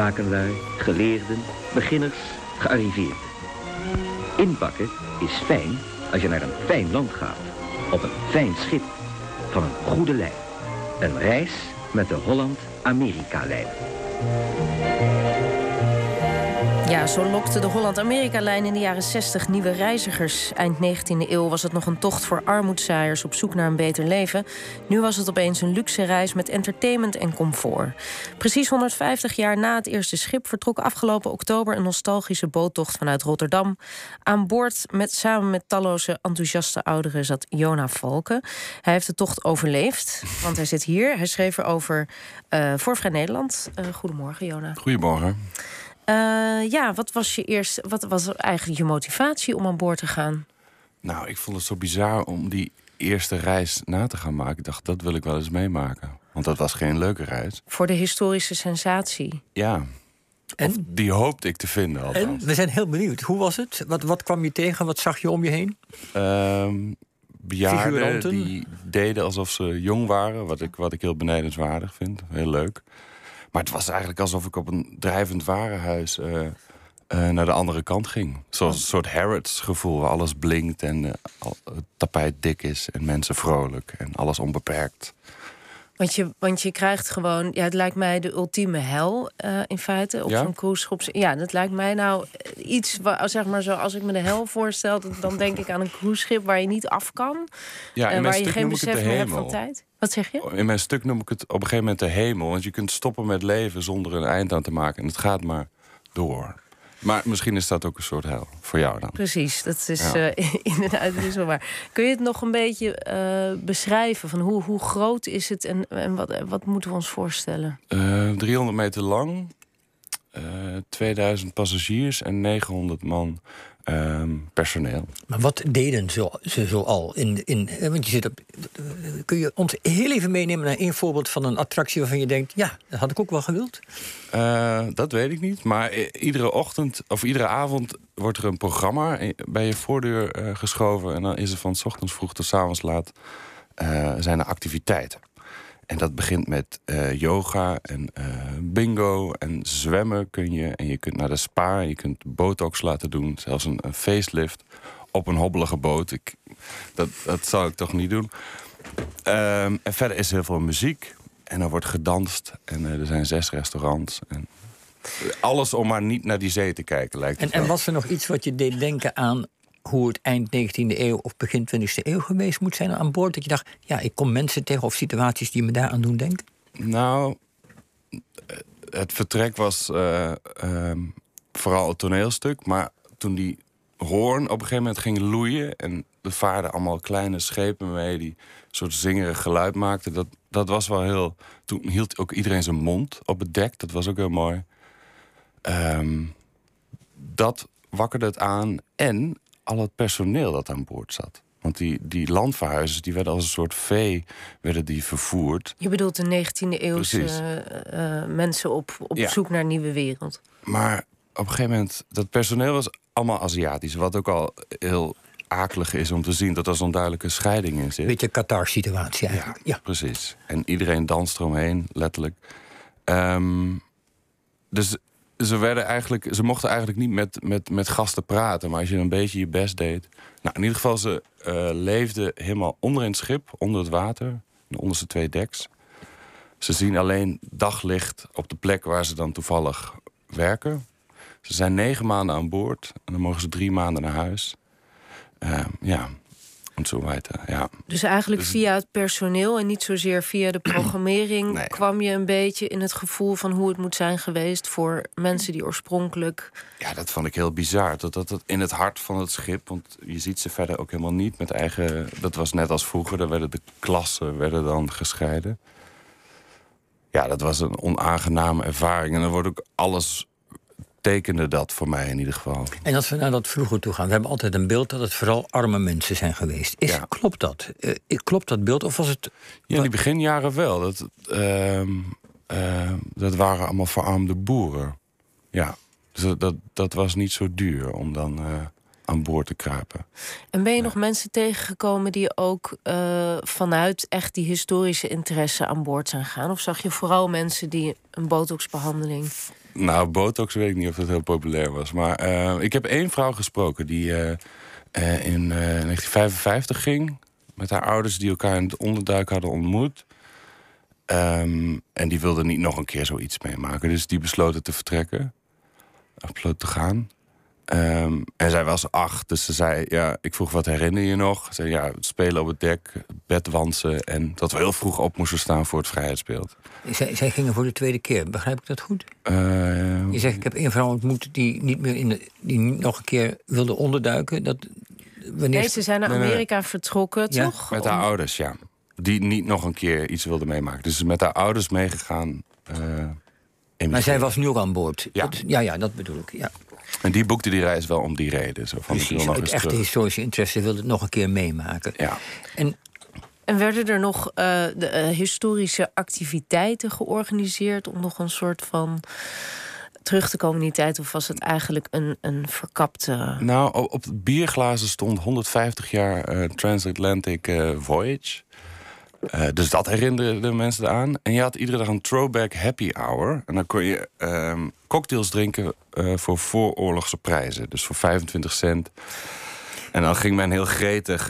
Zakenlui, geleerden, beginners, gearriveerden. Inpakken is fijn als je naar een fijn land gaat. Op een fijn schip. Van een goede lijn. Een reis met de Holland-Amerika-lijn. Ja, zo lokte de Holland-Amerika-lijn in de jaren 60 nieuwe reizigers. Eind 19e eeuw was het nog een tocht voor armoedzaaiers op zoek naar een beter leven. Nu was het opeens een luxe reis met entertainment en comfort. Precies 150 jaar na het eerste schip vertrok afgelopen oktober een nostalgische boottocht vanuit Rotterdam. Aan boord met, samen met talloze enthousiaste ouderen zat Jona Valken. Hij heeft de tocht overleefd, want hij zit hier. Hij schreef erover uh, voor Vrij Nederland. Uh, goedemorgen, Jona. Goedemorgen. Uh, ja, wat was je eerst? Wat was eigenlijk je motivatie om aan boord te gaan? Nou, ik vond het zo bizar om die eerste reis na te gaan maken. Ik dacht, dat wil ik wel eens meemaken. Want dat was geen leuke reis. Voor de historische sensatie. Ja. En? Of die hoopte ik te vinden. Althans. En we zijn heel benieuwd. Hoe was het? Wat, wat kwam je tegen? Wat zag je om je heen? Um, bejaarden die deden alsof ze jong waren. Wat ik, wat ik heel benedenswaardig vind. Heel leuk. Maar het was eigenlijk alsof ik op een drijvend warenhuis uh, uh, naar de andere kant ging. Zoals een soort Harrods gevoel, waar alles blinkt en uh, het tapijt dik is en mensen vrolijk en alles onbeperkt. Want je, want je krijgt gewoon, ja, het lijkt mij de ultieme hel in feite op ja? zo'n cruiseschip. Ja, dat lijkt mij nou iets, waar, zeg maar zo, als ik me de hel voorstel, dan denk ik aan een cruiseschip waar je niet af kan. Ja, en waar je geen besef meer hebt van tijd. Wat zeg je? In mijn stuk noem ik het op een gegeven moment de hemel. Want je kunt stoppen met leven zonder een eind aan te maken. En het gaat maar door. Maar misschien is dat ook een soort hel voor jou dan. Precies, dat is ja. uh, inderdaad is wel waar. Kun je het nog een beetje uh, beschrijven? Van hoe, hoe groot is het en, en wat, wat moeten we ons voorstellen? Uh, 300 meter lang, 2000 passagiers en 900 man Um, personeel. Maar wat deden ze, ze zo al? In, in, want je zit op, kun je ons heel even meenemen naar één voorbeeld van een attractie waarvan je denkt: ja, dat had ik ook wel gewild? Uh, dat weet ik niet. Maar iedere ochtend of iedere avond wordt er een programma bij je voordeur uh, geschoven. En dan is er van s ochtends vroeg tot s avonds laat uh, zijn er activiteiten. En dat begint met uh, yoga en uh, bingo en zwemmen kun je. En je kunt naar de spa, je kunt botox laten doen. Zelfs een, een facelift op een hobbelige boot. Ik, dat, dat zou ik toch niet doen. Um, en verder is er heel veel muziek. En er wordt gedanst. En uh, er zijn zes restaurants. En alles om maar niet naar die zee te kijken, lijkt het En, en was er nog iets wat je deed denken aan hoe het eind 19e eeuw of begin 20e eeuw geweest moet zijn aan boord? Dat je dacht, ja, ik kom mensen tegen of situaties die me daaraan doen denken? Nou, het vertrek was uh, uh, vooral het toneelstuk. Maar toen die hoorn op een gegeven moment ging loeien... en er vaarden allemaal kleine schepen mee die een soort zingerig geluid maakten... Dat, dat was wel heel... Toen hield ook iedereen zijn mond op het dek. Dat was ook heel mooi. Um, dat wakkerde het aan. En al het personeel dat aan boord zat. Want die, die landverhuizers die werden als een soort vee werden die vervoerd. Je bedoelt de 19e eeuwse uh, mensen op, op zoek naar een nieuwe wereld. Maar op een gegeven moment, dat personeel was allemaal Aziatisch. Wat ook al heel akelig is om te zien dat er zo'n duidelijke scheiding in zit. Beetje Qatar-situatie eigenlijk. Ja, ja, precies. En iedereen danst eromheen, letterlijk. Um, dus ze, werden eigenlijk, ze mochten eigenlijk niet met, met, met gasten praten. Maar als je een beetje je best deed. Nou, in ieder geval, ze uh, leefden helemaal onder in het schip, onder het water. De onderste twee deks. Ze zien alleen daglicht op de plek waar ze dan toevallig werken. Ze zijn negen maanden aan boord en dan mogen ze drie maanden naar huis. Uh, ja, weiter. Ja. Dus eigenlijk dus... via het personeel en niet zozeer via de programmering nee. kwam je een beetje in het gevoel van hoe het moet zijn geweest voor mensen die oorspronkelijk. Ja, dat vond ik heel bizar. Dat, dat, dat in het hart van het schip, want je ziet ze verder ook helemaal niet met eigen. Dat was net als vroeger, dan werden de klassen werden dan gescheiden. Ja, dat was een onaangename ervaring. En dan wordt ook alles tekende dat voor mij in ieder geval. En als we naar dat vroeger toe gaan, we hebben altijd een beeld dat het vooral arme mensen zijn geweest. Is, Ja. Klopt dat? Eh, klopt dat beeld? Of was het. Ja, in die beginjaren wel. Dat, ehm, ehm, dat waren allemaal verarmde boeren. Ja, dus dat, dat, dat was niet zo duur om dan eh, aan boord te kruipen. En ben je nog mensen tegengekomen die ook uh, vanuit echt die historische interesse aan boord zijn gegaan? Of zag je vooral mensen die een botoxbehandeling nou, botox weet ik niet of dat heel populair was. Maar uh, ik heb één vrouw gesproken die uh, uh, in 1955 ging. Met haar ouders die elkaar in het onderduik hadden ontmoet. Um, en die wilde niet nog een keer zoiets meemaken. Dus die besloten te vertrekken. Of te gaan. Um, en zij was acht, dus ze zei, ja, ik vroeg wat herinner je nog? Ze zei, ja, spelen op het dek, bedwansen... en dat we heel vroeg op moesten staan voor het vrijheidsbeeld. Zij, zij gingen voor de tweede keer, begrijp ik dat goed? Uh, je zegt, ik heb een vrouw ontmoet die niet meer in de, die nog een keer wilde onderduiken. Dat, wanneer... Nee, ze zijn naar Amerika nee, nee. vertrokken, ja? toch? Met haar ouders, ja. Die niet nog een keer iets wilde meemaken. Dus met haar ouders meegegaan... Uh, maar zij was nu ook aan boord? Ja. Dat, ja, ja, dat bedoel ik, ja. En die boekte die reis wel om die reden. Zo van, Precies, uit echte terug. historische interesse wilde het nog een keer meemaken. Ja. En, en werden er nog uh, de, uh, historische activiteiten georganiseerd... om nog een soort van terug te komen in die tijd? Of was het eigenlijk een, een verkapte... Nou, op het bierglazen stond 150 jaar uh, Transatlantic Voyage... Uh, dus dat herinnerde de mensen aan. En je had iedere dag een throwback happy hour. En dan kon je uh, cocktails drinken uh, voor vooroorlogse prijzen. Dus voor 25 cent. En dan ging men heel gretig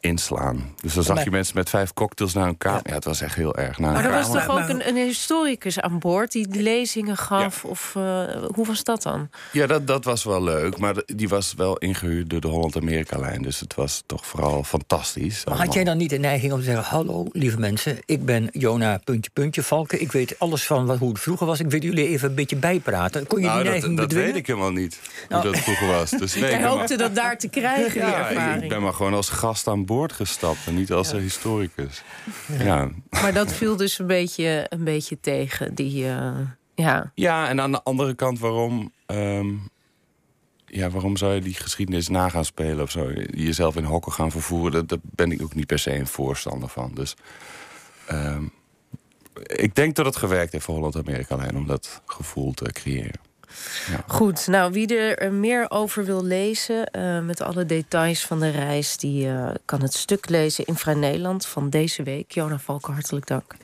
inslaan. Dus dan zag je mensen met vijf cocktails naar elkaar. Ja. ja, het was echt heel erg. Naar maar er was toch ook een, een, historicus aan boord die lezingen gaf? Ja. Of uh, hoe was dat dan? Ja, dat, dat was wel leuk. Maar die was wel ingehuurd door de Holland-Amerika-lijn. Dus het was toch vooral fantastisch. Maar had jij dan niet de neiging om te zeggen... hallo, lieve mensen, ik ben Jona puntje puntje Valken. Ik weet alles van wat, hoe het vroeger was. Ik wil jullie even een beetje bijpraten. Kon je nou, die neiging dat, bedwingen? Dat weet ik helemaal niet, hoe nou. dat vroeger was. Dus nee, Jij hoopte dat daar te krijgen, ja, die ervaring. Ik ben maar gewoon als gast aan boord gestapt en niet als ja. historicus. Ja. ja. Maar dat viel dus een beetje, een beetje tegen. Die, uh, ja. ja, en aan de andere kant, waarom, um, ja, waarom zou je die geschiedenis na gaan spelen of zo? Jezelf in hokken gaan vervoeren, dat, daar ben ik ook niet per se een voorstander van. Dus um, ik denk dat het gewerkt heeft voor Holland-Amerika-lijn om dat gevoel te creëren. Ja. Goed, nou wie er meer over wil lezen, uh, met alle details van de reis, die uh, kan het stuk lezen in Vrij Nederland van deze week. Jona Valken, hartelijk dank.